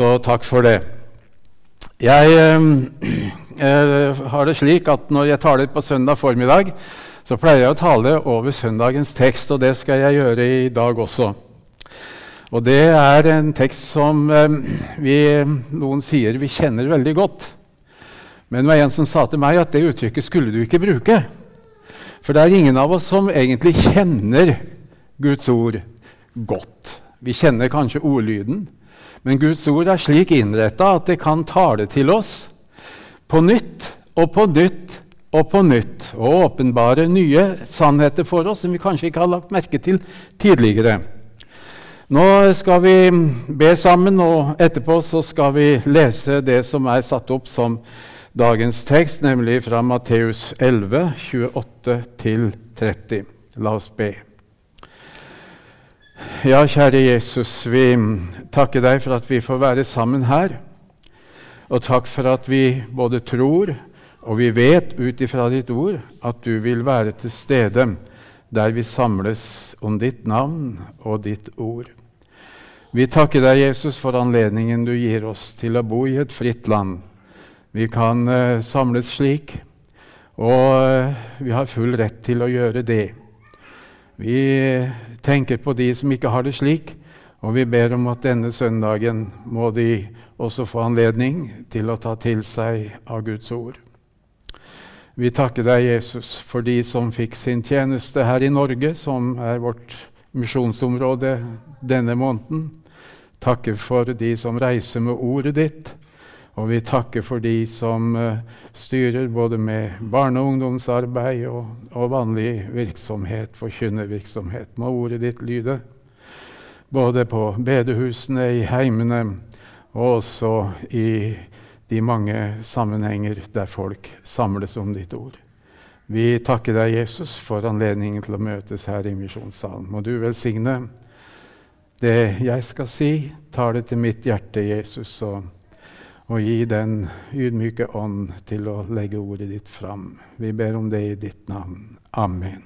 Så takk for det. Jeg eh, har det slik at når jeg taler på søndag formiddag, så pleier jeg å tale over søndagens tekst, og det skal jeg gjøre i dag også. Og det er en tekst som eh, vi, noen sier vi kjenner veldig godt. Men det var en som sa til meg at det uttrykket skulle du ikke bruke. For det er ingen av oss som egentlig kjenner Guds ord godt. Vi kjenner kanskje ordlyden, men Guds ord er slik innretta at det kan tale til oss på nytt og på nytt og på nytt og åpenbare nye sannheter for oss som vi kanskje ikke har lagt merke til tidligere. Nå skal vi be sammen, og etterpå så skal vi lese det som er satt opp som dagens tekst, nemlig fra Matteus 11, 28-30. La oss be. Ja, kjære Jesus, vi takker deg for at vi får være sammen her. Og takk for at vi både tror og vi vet ut ifra ditt ord at du vil være til stede der vi samles om ditt navn og ditt ord. Vi takker deg, Jesus, for anledningen du gir oss til å bo i et fritt land. Vi kan uh, samles slik, og uh, vi har full rett til å gjøre det. Vi tenker på de som ikke har det slik, og vi ber om at denne søndagen må de også få anledning til å ta til seg av Guds ord. Vi takker deg, Jesus, for de som fikk sin tjeneste her i Norge, som er vårt misjonsområde denne måneden. Takker for de som reiser med ordet ditt. Og vi takker for de som uh, styrer både med barne- og ungdomsarbeid og, og vanlig virksomhet, forkynnervirksomhet. Må ordet ditt lyde, både på bedehusene, i heimene og også i de mange sammenhenger der folk samles om ditt ord. Vi takker deg, Jesus, for anledningen til å møtes her i misjonssalen. Må du velsigne det jeg skal si. Tar det til mitt hjerte, Jesus. og og gi den ydmyke ånd til å legge ordet ditt fram. Vi ber om det i ditt navn. Amen.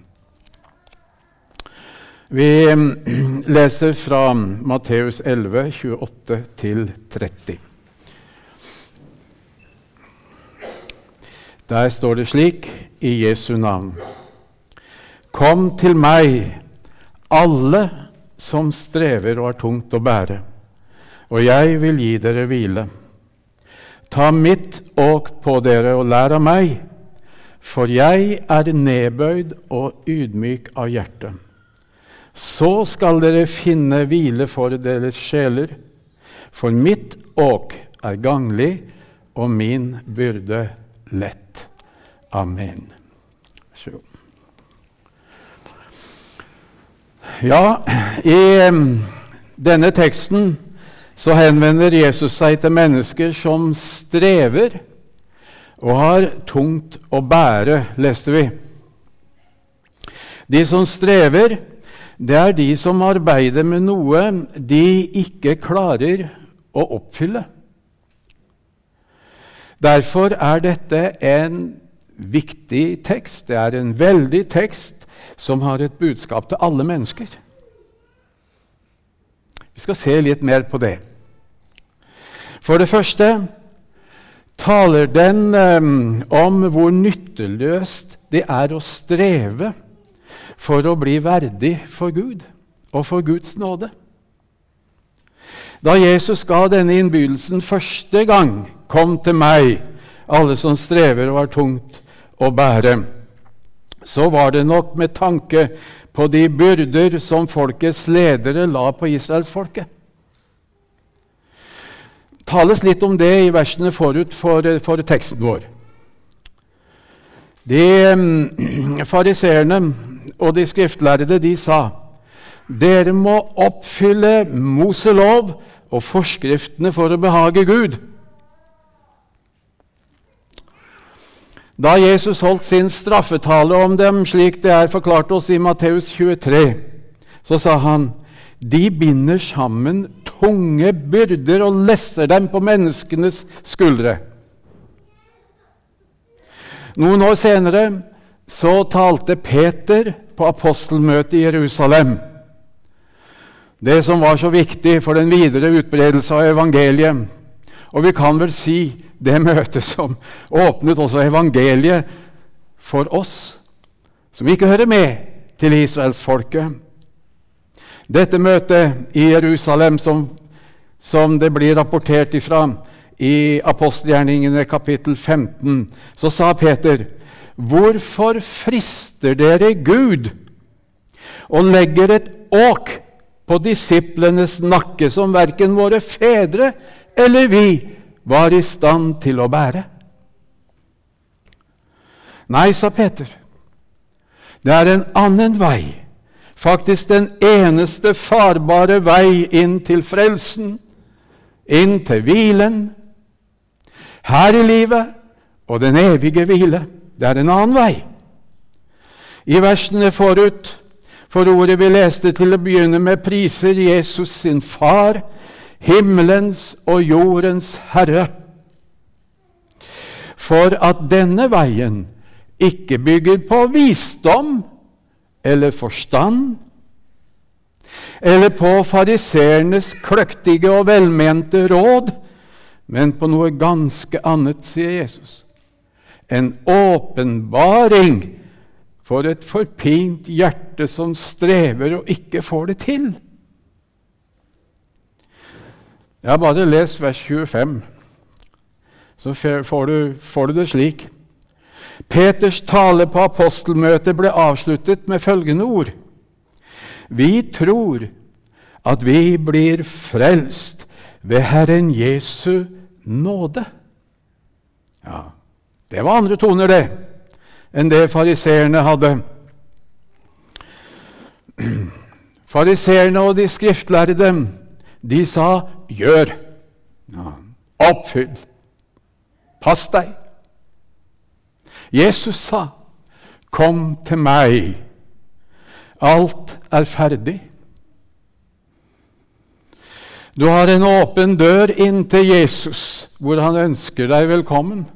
Vi leser fra Matteus 11, 28-30. Der står det slik i Jesu navn. Kom til meg, alle som strever og har tungt å bære, og jeg vil gi dere hvile. Ta mitt åk på dere og lær av meg, for jeg er nedbøyd og ydmyk av hjerte. Så skal dere finne hvile for deres sjeler, for mitt åk er ganglig og min byrde lett. Amen. Ja, i denne teksten så henvender Jesus seg til mennesker som strever og har tungt å bære, leste vi. De som strever, det er de som arbeider med noe de ikke klarer å oppfylle. Derfor er dette en viktig tekst. Det er en veldig tekst som har et budskap til alle mennesker. Vi skal se litt mer på det. For det første taler den um, om hvor nytteløst det er å streve for å bli verdig for Gud og for Guds nåde. Da Jesus ga denne innbydelsen første gang, 'Kom til meg, alle som strever og har tungt å bære', så var det nok med tanke på de byrder som folkets ledere la på israelsfolket. tales litt om det i versene forut for, for teksten vår. De um, fariseerne og de skriftlærde de sa dere må oppfylle Moselov og forskriftene for å behage Gud. Da Jesus holdt sin straffetale om dem, slik det er forklart oss i Matteus 23, så sa han de binder sammen tunge byrder og lesser dem på menneskenes skuldre. Noen år senere så talte Peter på apostelmøtet i Jerusalem. Det som var så viktig for den videre utbredelse av evangeliet. Og vi kan vel si det møtet som åpnet også evangeliet for oss, som ikke hører med til israelsfolket. Dette møtet i Jerusalem, som, som det blir rapportert ifra i apostelgjerningene kapittel 15, så sa Peter.: Hvorfor frister dere Gud og legger et åk på disiplenes nakke som verken våre fedre eller vi var i stand til å bære? Nei, sa Peter. Det er en annen vei, faktisk den eneste farbare vei inn til frelsen, inn til hvilen, her i livet og den evige hvile. Det er en annen vei. I versene forut for ordet vi leste til å begynne med, priser Jesus sin Far, himmelens og jordens Herre, for at denne veien ikke bygger på visdom eller forstand, eller på fariseernes kløktige og velmente råd, men på noe ganske annet, sier Jesus. En åpenbaring for et forpint hjerte som strever og ikke får det til. Ja, bare les vers 25, så får du, får du det slik. Peters tale på apostelmøtet ble avsluttet med følgende ord.: Vi tror at vi blir frelst ved Herren Jesu nåde. Ja, det var andre toner, det, enn det fariseerne hadde. Fariseerne og de skriftlærde, de sa 'gjør'. Oppfyll. Pass deg. Jesus sa, 'Kom til meg, alt er ferdig'. Du har en åpen dør inn til Jesus, hvor han ønsker deg velkommen.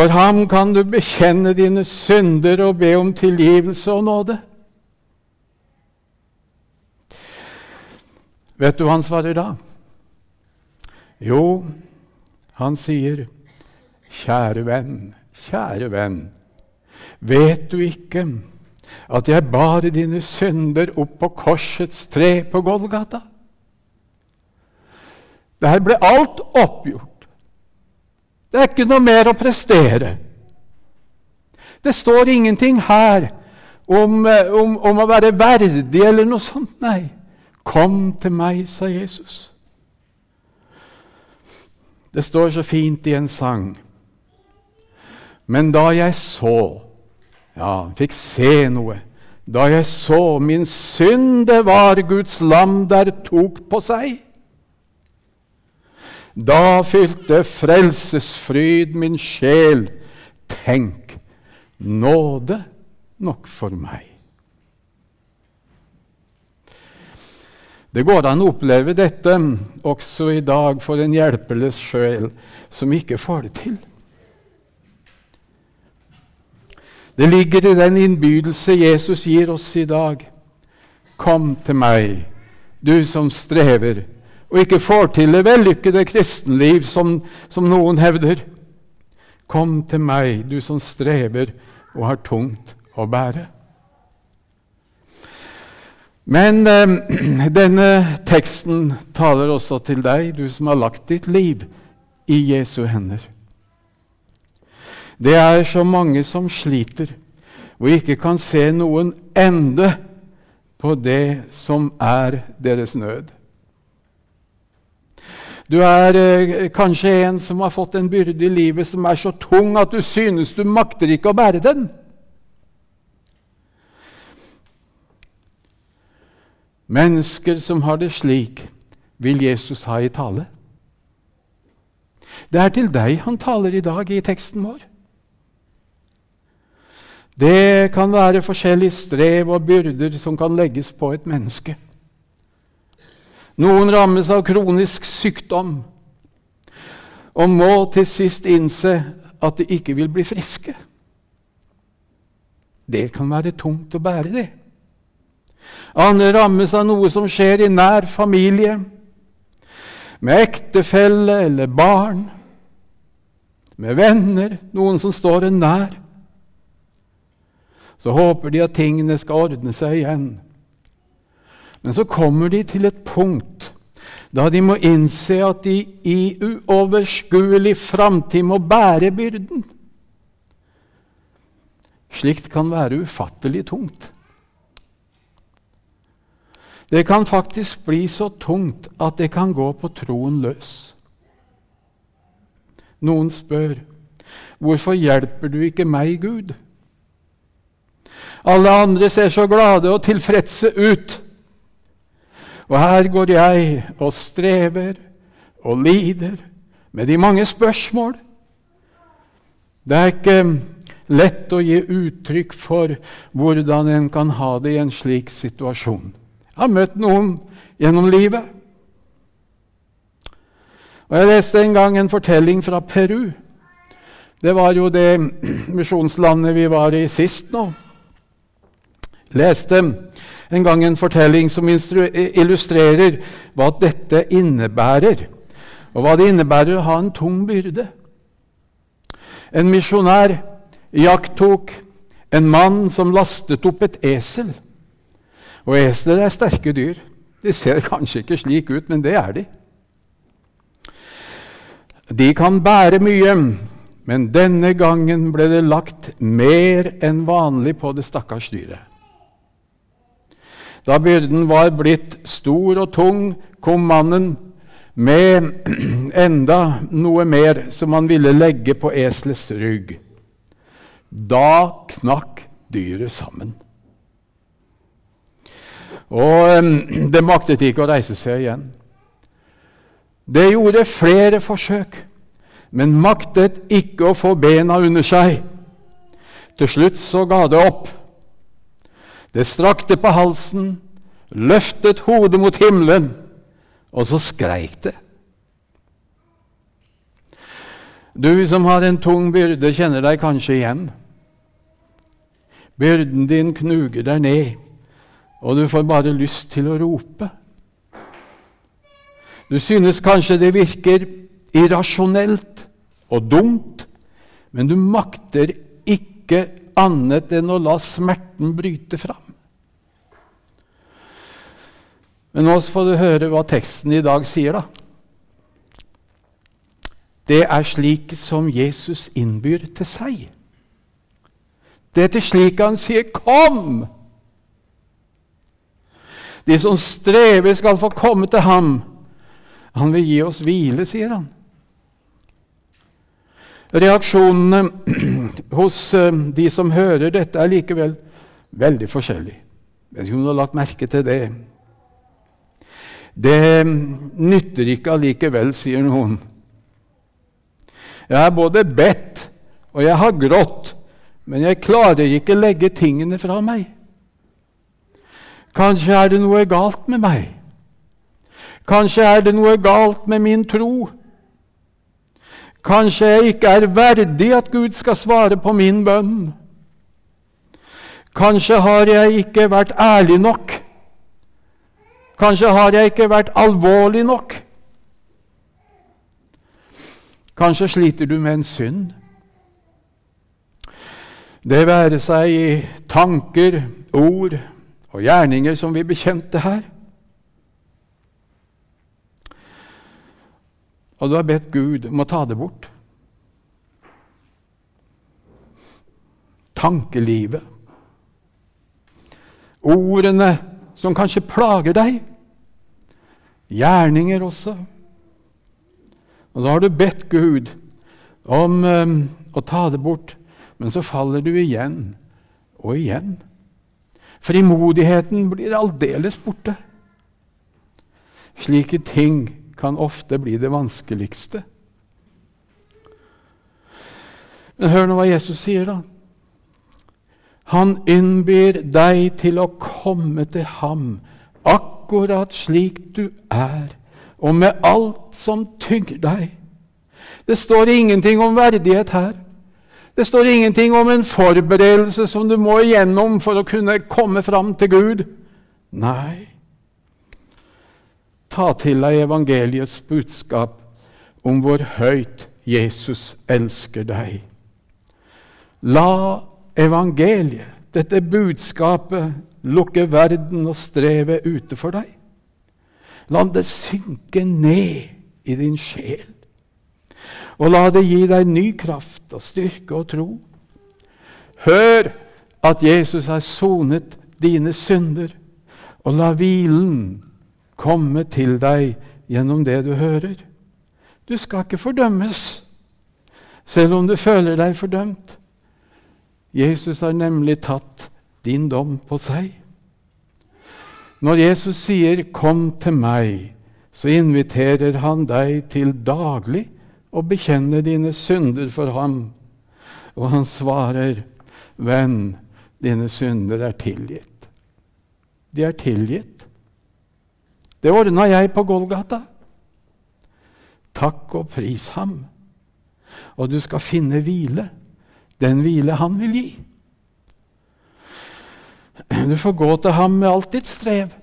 For ham kan du bekjenne dine synder og be om tilgivelse og nåde. Vet du hva han svarer da? Jo, han sier Kjære venn, kjære venn, vet du ikke at jeg bar dine synder opp på korsets tre på Golgata? Der ble alt oppgjort. Det er ikke noe mer å prestere. Det står ingenting her om, eh, om, om å være verdig eller noe sånt. Nei. Kom til meg, sa Jesus. Det står så fint i en sang. Men da jeg så, ja, fikk se noe Da jeg så min synd, det var Guds lam der tok på seg. Da fylte frelsesfryd min sjel. Tenk, nåde nok for meg. Det går an å oppleve dette også i dag for en hjelpeløs sjel som ikke får det til. Det ligger i den innbydelse Jesus gir oss i dag. Kom til meg, du som strever og ikke får til det vellykkede kristenliv som, som noen hevder. Kom til meg, du som strever og har tungt å bære. Men eh, denne teksten taler også til deg, du som har lagt ditt liv i Jesu hender. Det er så mange som sliter og ikke kan se noen ende på det som er deres nød. Du er eh, kanskje en som har fått en byrde i livet som er så tung at du synes du makter ikke å bære den. Mennesker som har det slik, vil Jesus ha i tale. Det er til deg han taler i dag i teksten vår. Det kan være forskjellige strev og byrder som kan legges på et menneske. Noen rammes av kronisk sykdom og må til sist innse at de ikke vil bli friske. Det kan være tungt å bære det. Andre rammes av noe som skjer i nær familie, med ektefelle eller barn, med venner, noen som står en nær. Så håper de at tingene skal ordne seg igjen. Men så kommer de til et punkt da de må innse at de i uoverskuelig framtid må bære byrden. Slikt kan være ufattelig tungt. Det kan faktisk bli så tungt at det kan gå på troen løs. Noen spør, 'Hvorfor hjelper du ikke meg, Gud?' Alle andre ser så glade og tilfredse ut. Og her går jeg og strever og lider med de mange spørsmål. Det er ikke lett å gi uttrykk for hvordan en kan ha det i en slik situasjon. Jeg har møtt noen gjennom livet. Og Jeg leste en gang en fortelling fra Peru. Det var jo det misjonslandet vi var i sist nå. Leste en gang en fortelling som illustrerer hva dette innebærer, og hva det innebærer å ha en tung byrde. En misjonær iakttok en mann som lastet opp et esel. Og esler er sterke dyr. De ser kanskje ikke slik ut, men det er de. De kan bære mye, men denne gangen ble det lagt mer enn vanlig på det stakkars dyret. Da byrden var blitt stor og tung, kom mannen med enda noe mer som han ville legge på eselets rygg. Da knakk dyret sammen. Og det maktet ikke å reise seg igjen. Det gjorde flere forsøk, men maktet ikke å få bena under seg. Til slutt så ga det opp. Det strakte på halsen, løftet hodet mot himmelen, og så skreik det. Du som har en tung byrde, kjenner deg kanskje igjen. Byrden din knuger deg ned, og du får bare lyst til å rope. Du synes kanskje det virker irrasjonelt og dumt, men du makter ikke annet enn å la smerten bryte fram. Men nå får du høre hva teksten i dag sier, da. Det er slik som Jesus innbyr til seg. Det er til slik han sier 'kom'. De som strever, skal få komme til ham. Han vil gi oss hvile, sier han. Reaksjonene hos eh, de som hører dette, er likevel veldig forskjellige. Jeg vet ikke om du har lagt merke til det. Det nytter ikke allikevel, sier noen. Jeg har både bedt og jeg har grått, men jeg klarer ikke legge tingene fra meg. Kanskje er det noe galt med meg. Kanskje er det noe galt med min tro. Kanskje jeg ikke er verdig at Gud skal svare på min bønn. Kanskje har jeg ikke vært ærlig nok. Kanskje har jeg ikke vært alvorlig nok. Kanskje sliter du med en synd. Det være seg i tanker, ord og gjerninger som vi bekjente her. Og du har bedt Gud om å ta det bort. Tankelivet. Ordene som kanskje plager deg. Gjerninger også. Og så har du bedt Gud om um, å ta det bort, men så faller du igjen og igjen. Frimodigheten blir aldeles borte. Slike ting kan ofte bli det vanskeligste. Men hør nå hva Jesus sier, da. Han innbyr deg til å komme til ham akkurat slik du er, og med alt som tynger deg. Det står ingenting om verdighet her. Det står ingenting om en forberedelse som du må igjennom for å kunne komme fram til Gud. Nei. Ta til deg evangeliets budskap om hvor høyt Jesus elsker deg. La evangeliet, dette budskapet, lukke verden og strevet ute for deg. La det synke ned i din sjel. Og la det gi deg ny kraft og styrke og tro. Hør at Jesus har sonet dine synder, og la hvilen komme til deg gjennom det du hører. Du skal ikke fordømmes, selv om du føler deg fordømt. Jesus har nemlig tatt din dom på seg. Når Jesus sier 'Kom til meg', så inviterer han deg til daglig å bekjenne dine synder for ham. Og han svarer, 'Venn, dine synder er tilgitt.' De er tilgitt. Det ordna jeg på Golgata. Takk og pris ham. Og du skal finne hvile, den hvile han vil gi. Du får gå til ham med alt ditt strev,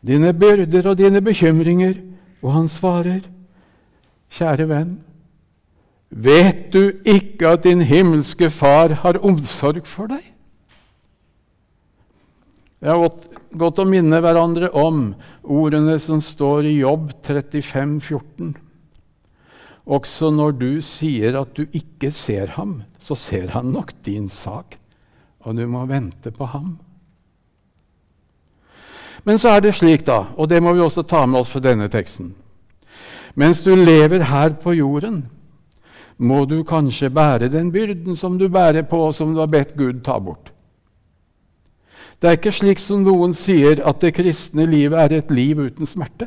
dine byrder og dine bekymringer, og han svarer, Kjære venn, vet du ikke at din himmelske Far har omsorg for deg? Har gått, gått å minne hverandre om ordene som står i Jobb 35, 14. Også når du sier at du ikke ser ham, så ser han nok din sak, og du må vente på ham. Men så er det slik, da, og det må vi også ta med oss fra denne teksten Mens du lever her på jorden, må du kanskje bære den byrden som du bærer på, og som du har bedt Gud ta bort. Det er ikke slik som noen sier, at det kristne livet er et liv uten smerte.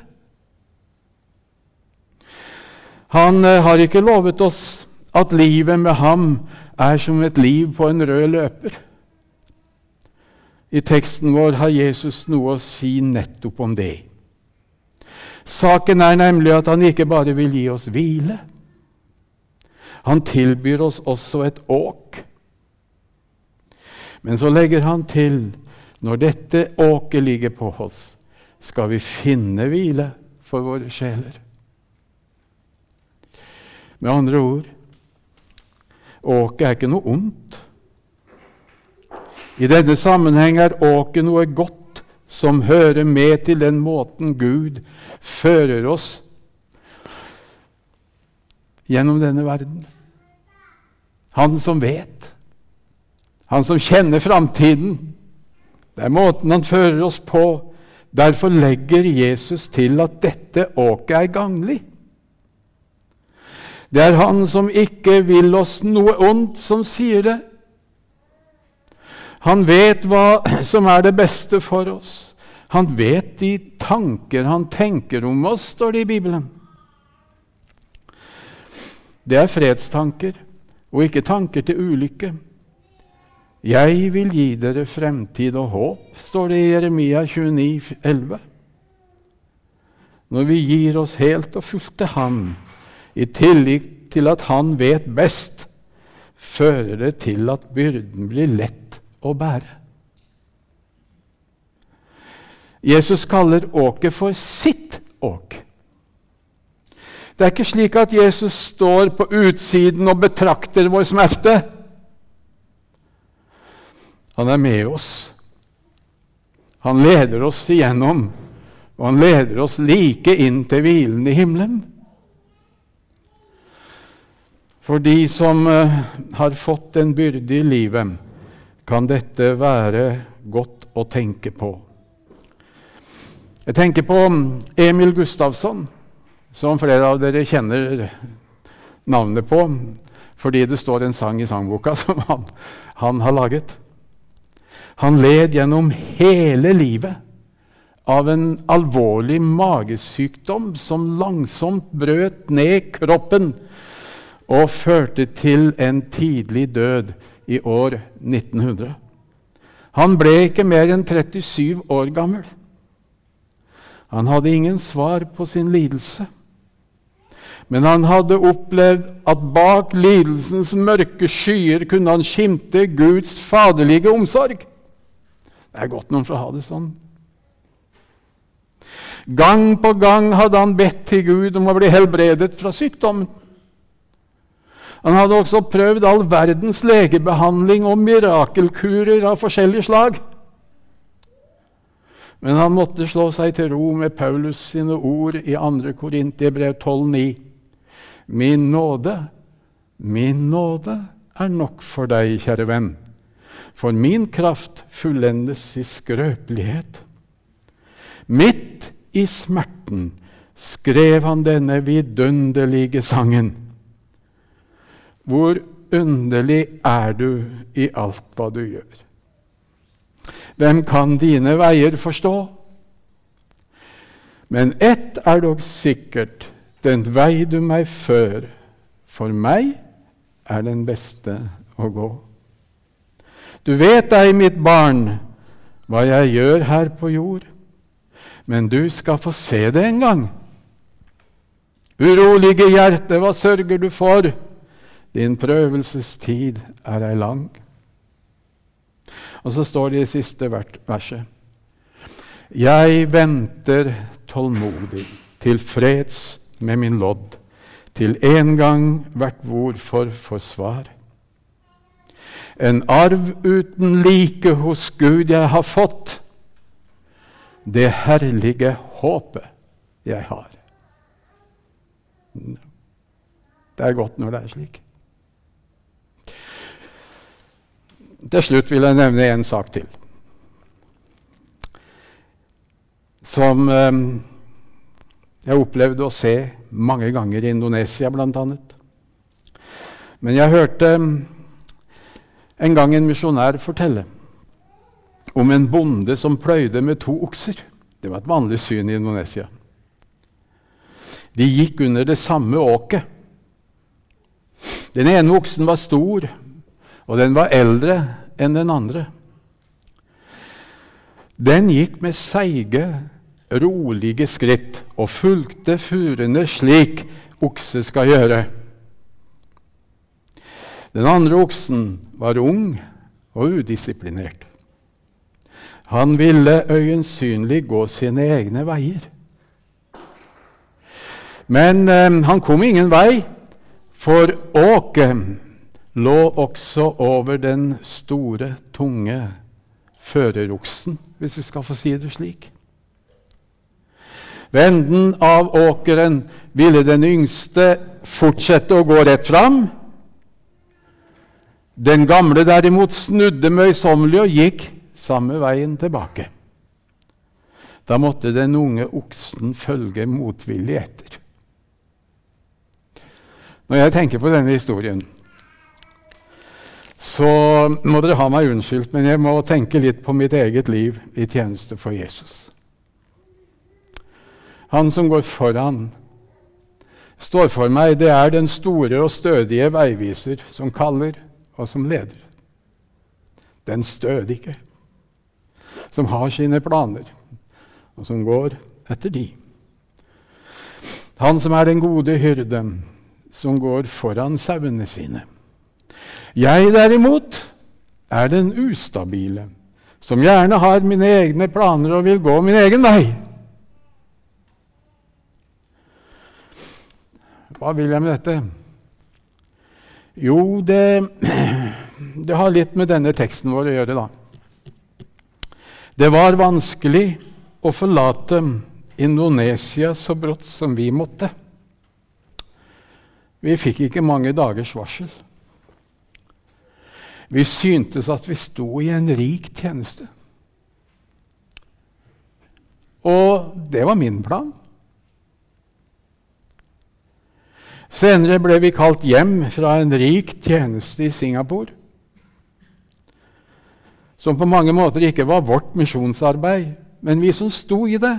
Han eh, har ikke lovet oss at livet med ham er som et liv på en rød løper. I teksten vår har Jesus noe å si nettopp om det. Saken er nemlig at han ikke bare vil gi oss hvile. Han tilbyr oss også et åk. Men så legger han til når dette åket ligger på oss, skal vi finne hvile for våre sjeler. Med andre ord åket er ikke noe ondt. I denne sammenheng er åket noe godt som hører med til den måten Gud fører oss gjennom denne verden. Han som vet, han som kjenner framtiden. Det er måten han fører oss på. Derfor legger Jesus til at dette åket er ganglig. Det er Han som ikke vil oss noe ondt, som sier det. Han vet hva som er det beste for oss. Han vet de tanker han tenker om oss, står det i Bibelen. Det er fredstanker og ikke tanker til ulykke. Jeg vil gi dere fremtid og håp, står det i Jeremia 29, 29,11. Når vi gir oss helt og fullt til Ham, i tillegg til at han vet best, fører det til at byrden blir lett å bære. Jesus kaller åket for sitt åk. Det er ikke slik at Jesus står på utsiden og betrakter vår smerte. Han er med oss. Han leder oss igjennom, og han leder oss like inn til hvilen i himmelen. For de som uh, har fått en byrde i livet, kan dette være godt å tenke på. Jeg tenker på Emil Gustavsson, som flere av dere kjenner navnet på fordi det står en sang i sangboka som han, han har laget. Han led gjennom hele livet av en alvorlig magesykdom som langsomt brøt ned kroppen og førte til en tidlig død i år 1900. Han ble ikke mer enn 37 år gammel. Han hadde ingen svar på sin lidelse. Men han hadde opplevd at bak lidelsens mørke skyer kunne han skimte Guds faderlige omsorg. Det er godt noen får ha det sånn. Gang på gang hadde han bedt til Gud om å bli helbredet fra sykdommen. Han hadde også prøvd all verdens legebehandling og mirakelkurer av forskjellig slag. Men han måtte slå seg til ro med Paulus sine ord i 2. Korintiebrev 12,9. Min nåde, min nåde er nok for deg, kjære venn, for min kraft fullendes i skrøpelighet. Midt i smerten skrev han denne vidunderlige sangen. Hvor underlig er du i alt hva du gjør? Hvem kan dine veier forstå? Men ett er dog sikkert, den vei du meg før, for meg er den beste å gå. Du vet deg, mitt barn, hva jeg gjør her på jord, men du skal få se det en gang. Urolige hjerte, hva sørger du for? Din prøvelsestid er ei lang. Og så står det i siste verset. Jeg venter tålmodig, tilfreds med min lodd, til en gang hvert hvorfor får svar. En arv uten like hos Gud jeg har fått, det herlige håpet jeg har. Det er godt når det er slik. Til slutt vil jeg nevne en sak til. Som eh, jeg opplevde å se mange ganger i Indonesia, bl.a. Men jeg hørte en gang en misjonær fortelle om en bonde som pløyde med to okser. Det var et vanlig syn i Indonesia. De gikk under det samme åket. Den ene oksen var stor, og den var eldre enn den andre. Den gikk med seige, rolige skritt og fulgte furene slik okse skal gjøre. Den andre oksen var ung og udisiplinert. Han ville øyensynlig gå sine egne veier. Men eh, han kom ingen vei, for åket lå også over den store, tunge føreroksen, hvis vi skal få si det slik. Ved enden av åkeren ville den yngste fortsette å gå rett fram. Den gamle derimot snudde møysommelig og gikk samme veien tilbake. Da måtte den unge oksen følge motvillig etter. Når jeg tenker på denne historien, så må dere ha meg unnskyldt, men jeg må tenke litt på mitt eget liv i tjeneste for Jesus. Han som går foran, står for meg, det er den store og stødige veiviser som kaller og som leder. Den stødige, som har sine planer, og som går etter de. Han som er den gode hyrden, som går foran sauene sine. Jeg derimot er den ustabile, som gjerne har mine egne planer og vil gå min egen vei. Hva vil jeg med dette? Jo, det, det har litt med denne teksten vår å gjøre, da. Det var vanskelig å forlate Indonesia så brått som vi måtte. Vi fikk ikke mange dagers varsel. Vi syntes at vi sto i en rik tjeneste. Og det var min plan. Senere ble vi kalt hjem fra en rik tjeneste i Singapore, som på mange måter ikke var vårt misjonsarbeid, men vi som sto i det,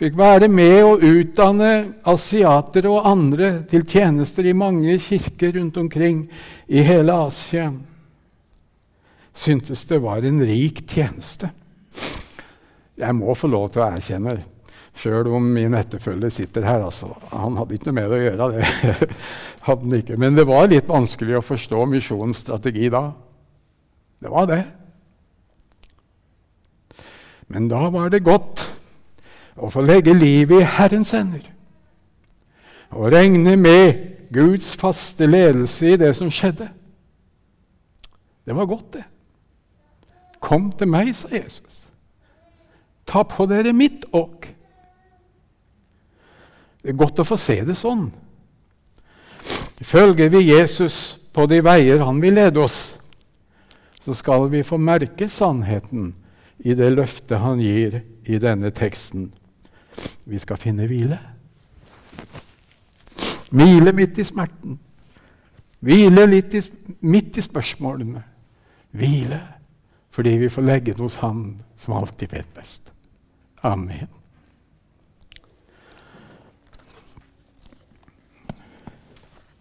fikk være med å utdanne asiatere og andre til tjenester i mange kirker rundt omkring i hele Asia. Syntes det var en rik tjeneste. Jeg må få lov til å erkjenne, sjøl om min etterfølger sitter her altså, Han hadde ikke noe med det å gjøre, det hadde han ikke. Men det var litt vanskelig å forstå misjonens strategi da. Det var det. Men da var det godt å få legge livet i Herrens hender. Og regne med Guds faste ledelse i det som skjedde. Det var godt, det. Kom til meg, sa Jesus. Ta på dere mitt åk. Det er godt å få se det sånn. Følger vi Jesus på de veier han vil lede oss, så skal vi få merke sannheten i det løftet han gir i denne teksten. Vi skal finne hvile. Hvile midt i smerten. Hvile litt i, midt i spørsmålene. Hvile fordi vi får legge det hos Han som alltid vet best. Amen.